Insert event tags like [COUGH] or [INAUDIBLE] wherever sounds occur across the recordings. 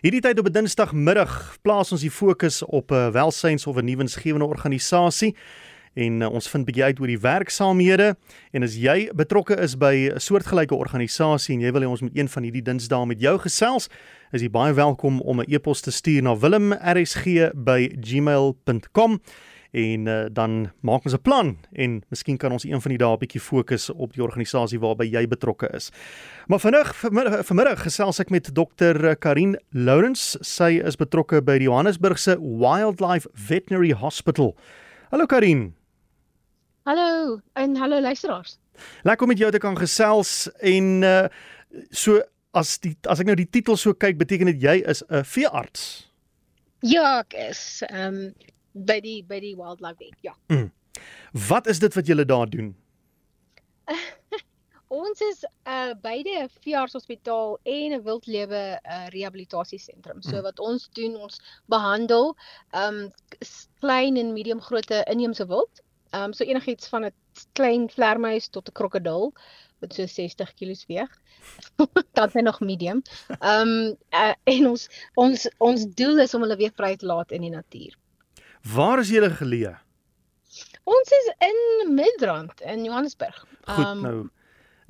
Hierdie tyd op 'n Dinsdagmiddag plaas ons die fokus op 'n welsyns- of 'n nuwensgewende organisasie en uh, ons vind bietjie uit oor die werksaamhede en as jy betrokke is by 'n soortgelyke organisasie en jy wil hê ons moet een van hierdie dinsdae met jou gesels, is jy baie welkom om 'n e-pos te stuur na wilmrsg@gmail.com en uh, dan maak ons 'n plan en miskien kan ons een van die dae 'n bietjie fokus op die organisasie waarby jy betrokke is. Maar vanmiddag vanmiddag, vanmiddag gesels ek met Dr. Karin Lawrence. Sy is betrokke by die Johannesburgse Wildlife Veterinary Hospital. Hallo Karin. Hallo en hallo luisteraars. Lekker om met jou te kan gesels en uh, so as die as ek nou die titel so kyk beteken dit jy is 'n veearts. Ja, ek is ehm um, by die by die wildlife vet. Ja. Mm. Wat is dit wat julle daar doen? [LAUGHS] ons is uh beide 'n veeartshospitaal en 'n wildlewe uh rehabilitasiesentrum. So mm. wat ons doen, ons behandel um klein en medium grootte inheemse wild. Um so enigiets van 'n klein vlermuis tot 'n krokodil wat so 60 kg weeg. [LAUGHS] Dan sy nog medium. Um uh, en ons ons ons doel is om hulle weer vry te laat in die natuur. Waar is julle geleë? Ons is in Midrand in Johannesburg. Goed um, nou.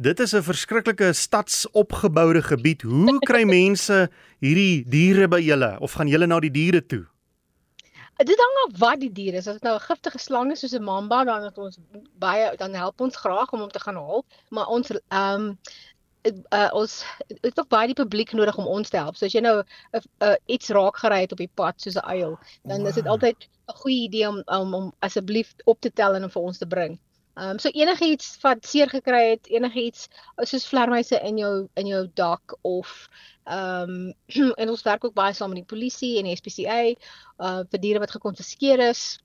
Dit is 'n verskriklike stadsopgeboude gebied. Hoe [LAUGHS] kry mense hierdie diere by julle of gaan julle na die diere toe? Dit hang af wat die dier is. As dit nou 'n giftige slang is soos 'n mamba, dan het ons baie dan help ons graag om hom te gaan haal, maar ons ehm um, uh, ons het ook baie die publiek nodig om ons te help. So as jy nou uh, uh, iets raak gery het op die pad soos 'n uil, dan wow. is dit altyd 'n goeie idee om om, om asseblief op te tel en om vir ons te bring. Ehm um, so enigiets wat seer gekry het, enigiets soos vlermuise in jou in jou dak of ehm um, [CLEARS THROAT] en ons werk ook baie saam met die polisie en die SPCA uh vir diere wat gekonfiskeer is.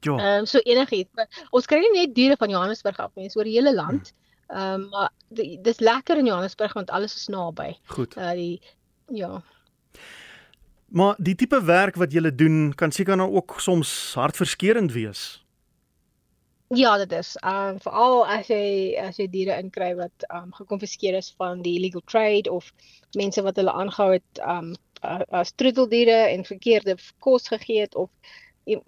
Ja. Ehm um, so enigiets. Ons kry nie net diere van Johannesburg af nie, so oor die hele land. Hmm. Ehm um, dis lekker in Johannesburg want alles is naby. Goed. Uh die ja. Maar die tipe werk wat jy doen kan seker nou ook soms hartverskeurende wees. Ja, dit is. Ehm um, veral as jy as jy diere inkry wat ehm um, gekonfiskeer is van die illegal trade of mense wat hulle aangehou het ehm um, as troeteldiere en verkeerde kos gegee het of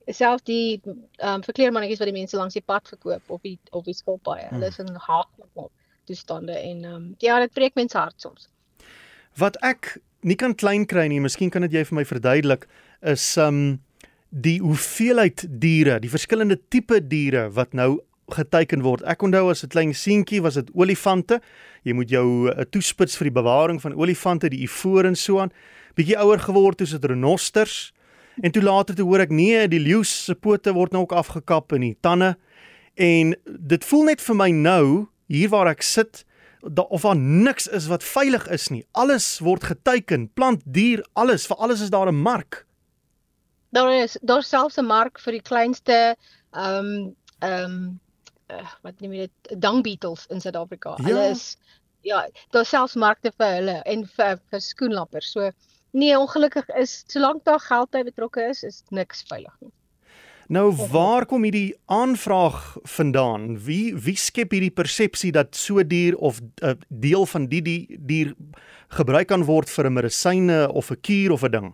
selfs die ehm um, verkleermannetjies wat die mense langs die pad verkoop of die of die skilpaaie. Hmm. Hulle is in haaglik toestande en ehm um, ja, dit breek mense hart soms. Wat ek nie kan klein kry nie, miskien kan dit jy vir my verduidelik, is ehm um, die hoeveelheid diere, die verskillende tipe diere wat nou geteken word. Ek onthou as 'n klein seentjie was dit olifante. Jy moet jou uh, toespits vir die bewaring van olifante, die ivoor en so aan. Bietjie ouer geword, is dit renosters. En toe later toe hoor ek nee, die leeu se pote word nou ook afgekap en die tande. En dit voel net vir my nou hier waar ek sit da, of daar niks is wat veilig is nie. Alles word geteken, plant, dier, alles, vir alles is daar 'n mark. Daar is daar selfs 'n mark vir die kleinste ehm um, ehm um, uh, wat noem jy dit dung beetles in Suid-Afrika. Ja. Hulle is ja, daar selfs markte vir hulle en vir, vir skoenlappers. So Nee, ongelukkig is solank daar geld by betrokke is, is niks veilig nie. Nou waar kom hierdie aanvraag vandaan? Wie wie skep hierdie persepsie dat so dier of 'n uh, deel van die die dier gebruik kan word vir 'n medisyne of 'n kuur of 'n ding?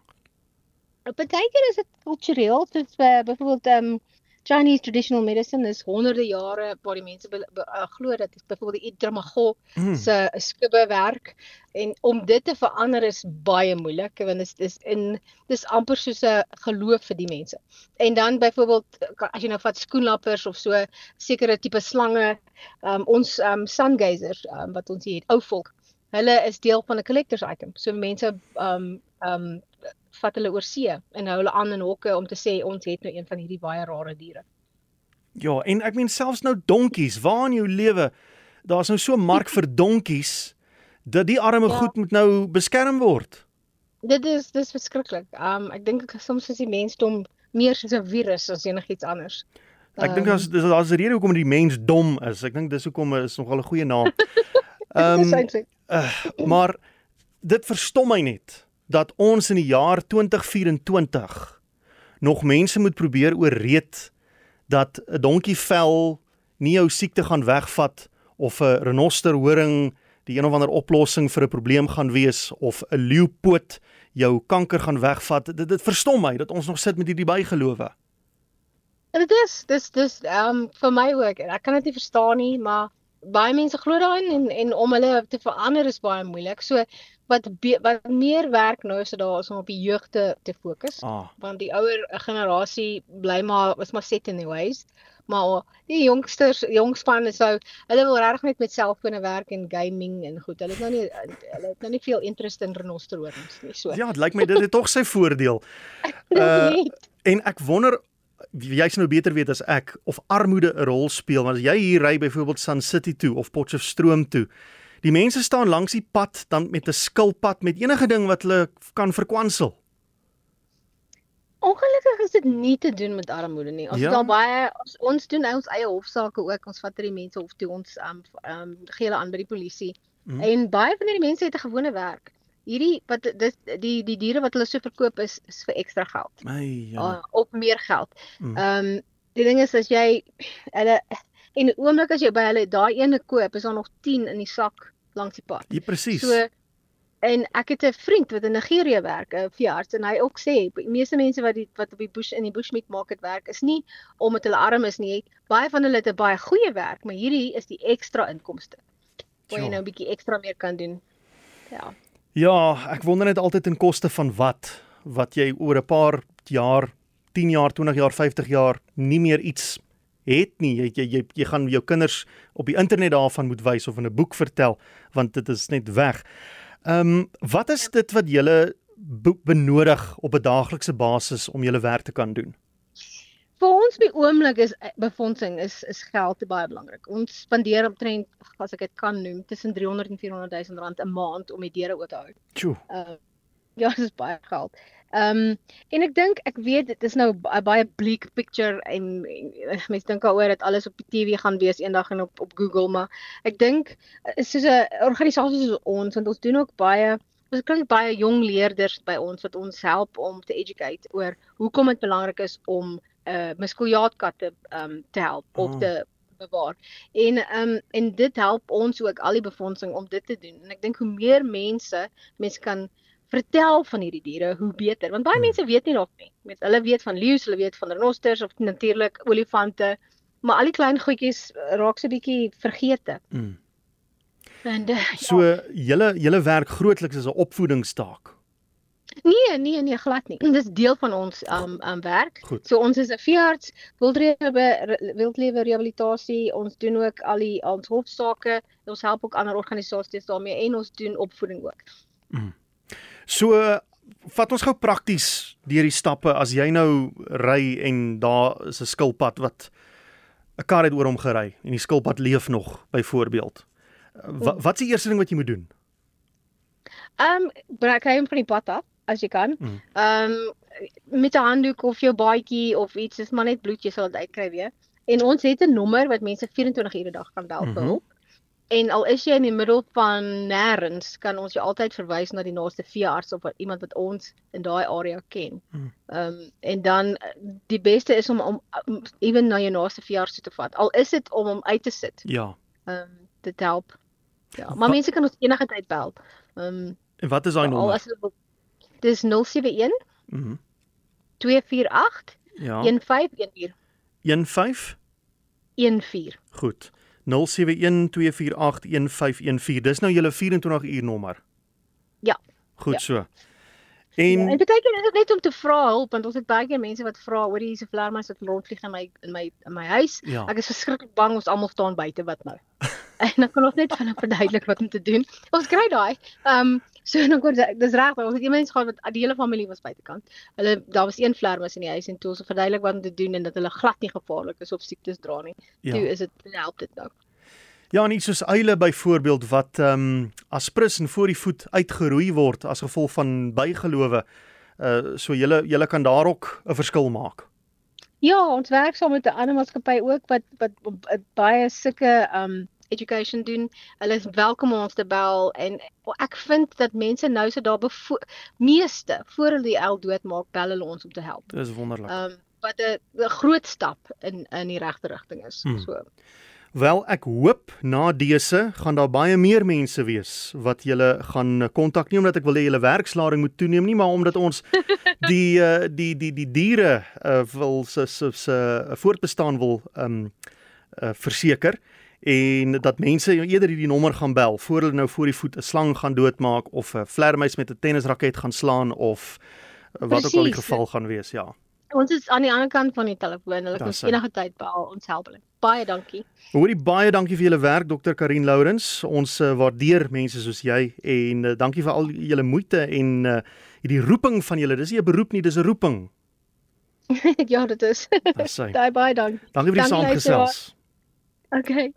Partykeer is dit kultureel, soos uh, byvoorbeeld ehm um, Chinese traditional medicine is honderde jare waar die mense uh, glo dat byvoorbeeld die Itramago mm. se skubbe werk en om dit te verander is baie moeilik want dit is in dis amper soos 'n geloof vir die mense. En dan byvoorbeeld as jy nou vat skoenlappers of so sekere tipe slange, um, ons um, sun gazers um, wat ons hier het, ou volk, hulle is deel van 'n collectors item. So mense um um vat hulle oor see en hou hulle aan in hokke om te sê ons het nou een van hierdie baie rare diere. Ja, en ek meen selfs nou donkies, waar in jou lewe daar's nou so mark vir donkies dat die arme ja. goed moet nou beskerm word. Dit is dis verskriklik. Um ek dink soms is die mensdom meer soos 'n virus as enigiets anders. Ek dink daar's daar's 'n rede hoekom die mens dom is. Ek dink dis hoekom is nogal 'n goeie naam. [LAUGHS] Um, uh, maar dit verstom my net dat ons in die jaar 2024 nog mense moet probeer ooreed dat 'n donkievel nie jou siekte gaan wegvat of 'n renosterhoring die een of ander oplossing vir 'n probleem gaan wees of 'n leeupoot jou kanker gaan wegvat. Dit dit verstom my dat ons nog sit met hierdie bygelowe. En dit is dis dis ehm um, vir my ook. Ek kan dit nie verstaan nie, maar baie mense glo daarin en en om hulle te verander is baie moeilik. So wat be, wat meer werk nou is daar is om op die jeug te te fokus. Ah. Want die ouer generasie bly maar was maar set in the ways. Maar die jongsters, jongspan is nou hulle wil regtig net met selfone werk en gaming en goed. Hulle het nou nie hulle het nou nie veel interest in renosterorings nie. So. Ja, dit lyk my dit het tog sy voordeel. [LAUGHS] Uh, en ek wonder jy's nou beter weet as ek of armoede 'n rol speel want as jy hier ry byvoorbeeld Sun City toe of Potchefstroom toe die mense staan langs die pad dan met 'n skilpad met enige ding wat hulle kan verkwansel Ongelukkig is dit nie te doen met armoede nie. Ons ja. daar baie ons, ons doen nou ons eie hofsaake ook. Ons vat hierdie mense hof toe ons um um gee hulle aan by die polisie. Mm. En baie van hierdie mense het 'n gewone werk hierdie wat dis die die diere wat hulle so verkoop is is vir ekstra geld. My ja. Uh, op meer geld. Mm. Ehm mm. um, die ding is as jy hulle en oomblik as jy by hulle daai ene koop, is daar nog 10 in die sak langs die pad. Ja presies. So en ek het 'n vriend wat in Nigerië werk, 'n veearts en hy ook sê die meeste mense wat die wat op die bush in die bushmeat market werk is nie omdat hulle arm is nie. Baie van hulle het 'n baie goeie werk, maar hierdie is die ekstra inkomste. Waar jy nou 'n bietjie ekstra meer kan doen. Ja. Ja, ek wonder net altyd in koste van wat wat jy oor 'n paar jaar, 10 jaar, 20 jaar, 50 jaar nie meer iets het nie. Jy jy jy, jy gaan jou kinders op die internet daarvan moet wys of in 'n boek vertel want dit is net weg. Ehm um, wat is dit wat jy benodig op 'n daaglikse basis om jou werk te kan doen? vir ons by oomblik is eh, befondsing is is geld baie belangrik. Ons spandeer omtrent as ek dit kan noem tussen 300 en 400 000 rand 'n maand om die deure oop te hou. Tjoe. Uh, [LAUGHS] ja, dis baie geld. Ehm um, en ek dink ek weet dit is nou 'n baie bleak picture en, en mense dink daaroor dat alles op die TV gaan wees eendag en op op Google, maar ek dink eh, soos 'n organisasie soos ons want ons doen ook baie Ons kry baie jong leerders by ons wat ons help om te educate oor hoekom dit belangrik is om uh muskuljaatkatte um te help oh. of te bewaar. En um en dit help ons ook al die befondsing om dit te doen. En ek dink hoe meer mense mense kan vertel van hierdie diere, hoe beter. Want baie hmm. mense weet nie nog nie. Met hulle weet van leeu's, hulle weet van renosters of natuurlik olifante, maar al die klein goedjies raak so bietjie vergete. Hmm. En uh, so ja. julle julle werk grootliks as 'n opvoedingstaak. Nee, nee, nee, glad nie. Dis deel van ons um um werk. Goed. So ons is 'n veearts, wildlewe wildlewe rehabilitasie. Ons doen ook al die ons hofsaake. Ons help ook ander organisasies daarmee en ons doen opvoeding ook. Mm. So vat ons gou prakties deur die stappe as jy nou ry en daar is 'n skilpad wat 'n kar het oor hom gery en die skilpad leef nog byvoorbeeld. Wat wat is die eerste ding wat jy moet doen? Ehm um, breek hy hom van die pad af as jy kan. Mm. Ehm um, met 'n handdoek of jou baadjie of iets, dis maar net bloed jy sal dit uitkry weer. En ons het 'n nommer wat mense 24 ure 'n dag kan bel vir mhm. hulp. Mm -hmm. En al is jy in die middel van nêrens, kan ons jou altyd verwys na die naaste veearts of iemand wat ons in daai area ken. Mm. Ehm um, en dan die beste is om om ewen na jou naaste veearts te vat. Al is dit om hom uit te sit. Ja. Ehm um, dit help. Ja, maar mense kan ons enige tyd bel. Ehm um, En wat is daai nommer? Dis 071 Mhm. Mm 248 ja. 1514. 15 14. Goed. 0712481514. Dis nou julle 24 uur nommer. Ja. Goed ja. so. En ja, en baie keer is dit net om te vra hulp want ons het baie keer mense wat vra oor hierdie vlermuis wat rondvlieg in my in my in my huis. Ja. Ek is verskriklik bang ons almal staan buite wat nou. [LAUGHS] en dan kan ons net van verduidelik wat om te doen. Ons kry daai. Ehm um, So dan kon dis reg, ons het iemand gehad wat die hele familie was buitekant. Hulle daar was een vlermus in die huis en toe ons verduidelik wat om te doen en dat hulle glad nie gevaarlik is of siektes dra nie. Ja. Toe is dit help dit nou. Ja, nie soos eile byvoorbeeld wat ehm um, aspris en voor die voet uitgeroei word as gevolg van bygelowe. Uh so julle julle kan daar ook 'n verskil maak. Ja, ons werk saam met 'n ander maatskappy ook wat wat, wat baie sulke ehm um, education doen. Hulle is welkom om ons te bel en ek vind dat mense nou so daar meeste voor hulle die el dood maak, bel hulle ons om te help. Dis wonderlik. Ehm um, wat 'n groot stap in in die regte rigting is. Hmm. So. Wel ek hoop na dese gaan daar baie meer mense wees wat julle gaan kontak nie omdat ek wil hê julle werkslading moet toeneem nie maar omdat ons [LAUGHS] die uh, die die die diere uh, wil se se se voortbestaan wil um uh, verseker en dat mense eerder hierdie nommer gaan bel voor hulle nou voor die voet 'n slang gaan doodmaak of 'n vlermuis met 'n tennisraket gaan slaan of wat Precies. ook al die geval gaan wees ja Ons is aan die ander kant van die telefoon. Hulle kan enige tyd bel. Ons help hulle. Baie dankie. Hoorie baie dankie vir julle werk Dr. Karin Lourens. Ons uh, waardeer mense soos jy en uh, dankie vir al julle moeite en uh, hierdie roeping van julle. Dis nie 'n beroep nie, dis 'n roeping. [LAUGHS] ja, dit is. Daai [LAUGHS] baie dankie. Dankie vir die saamgesels. Okay.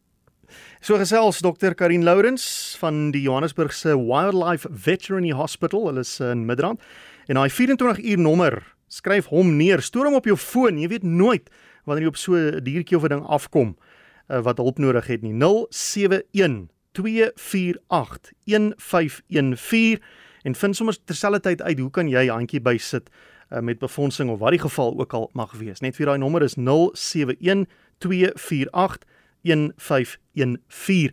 So gesels Dr. Karin Lourens van die Johannesburgse Wildlife Veterinary Hospital. Hulle is in Midrand. En hy 24 uur nommer skryf hom neer, stoor hom op jou foon. Jy weet nooit wanneer jy op so 'n diertjie of 'n ding afkom uh, wat hulp nodig het nie. 071 248 1514 en vind sommer terselfdertyd uit hoe kan jy handjie bysit uh, met befondsing of wat die geval ook al mag wees. Net vir daai nommer is 071 248 1514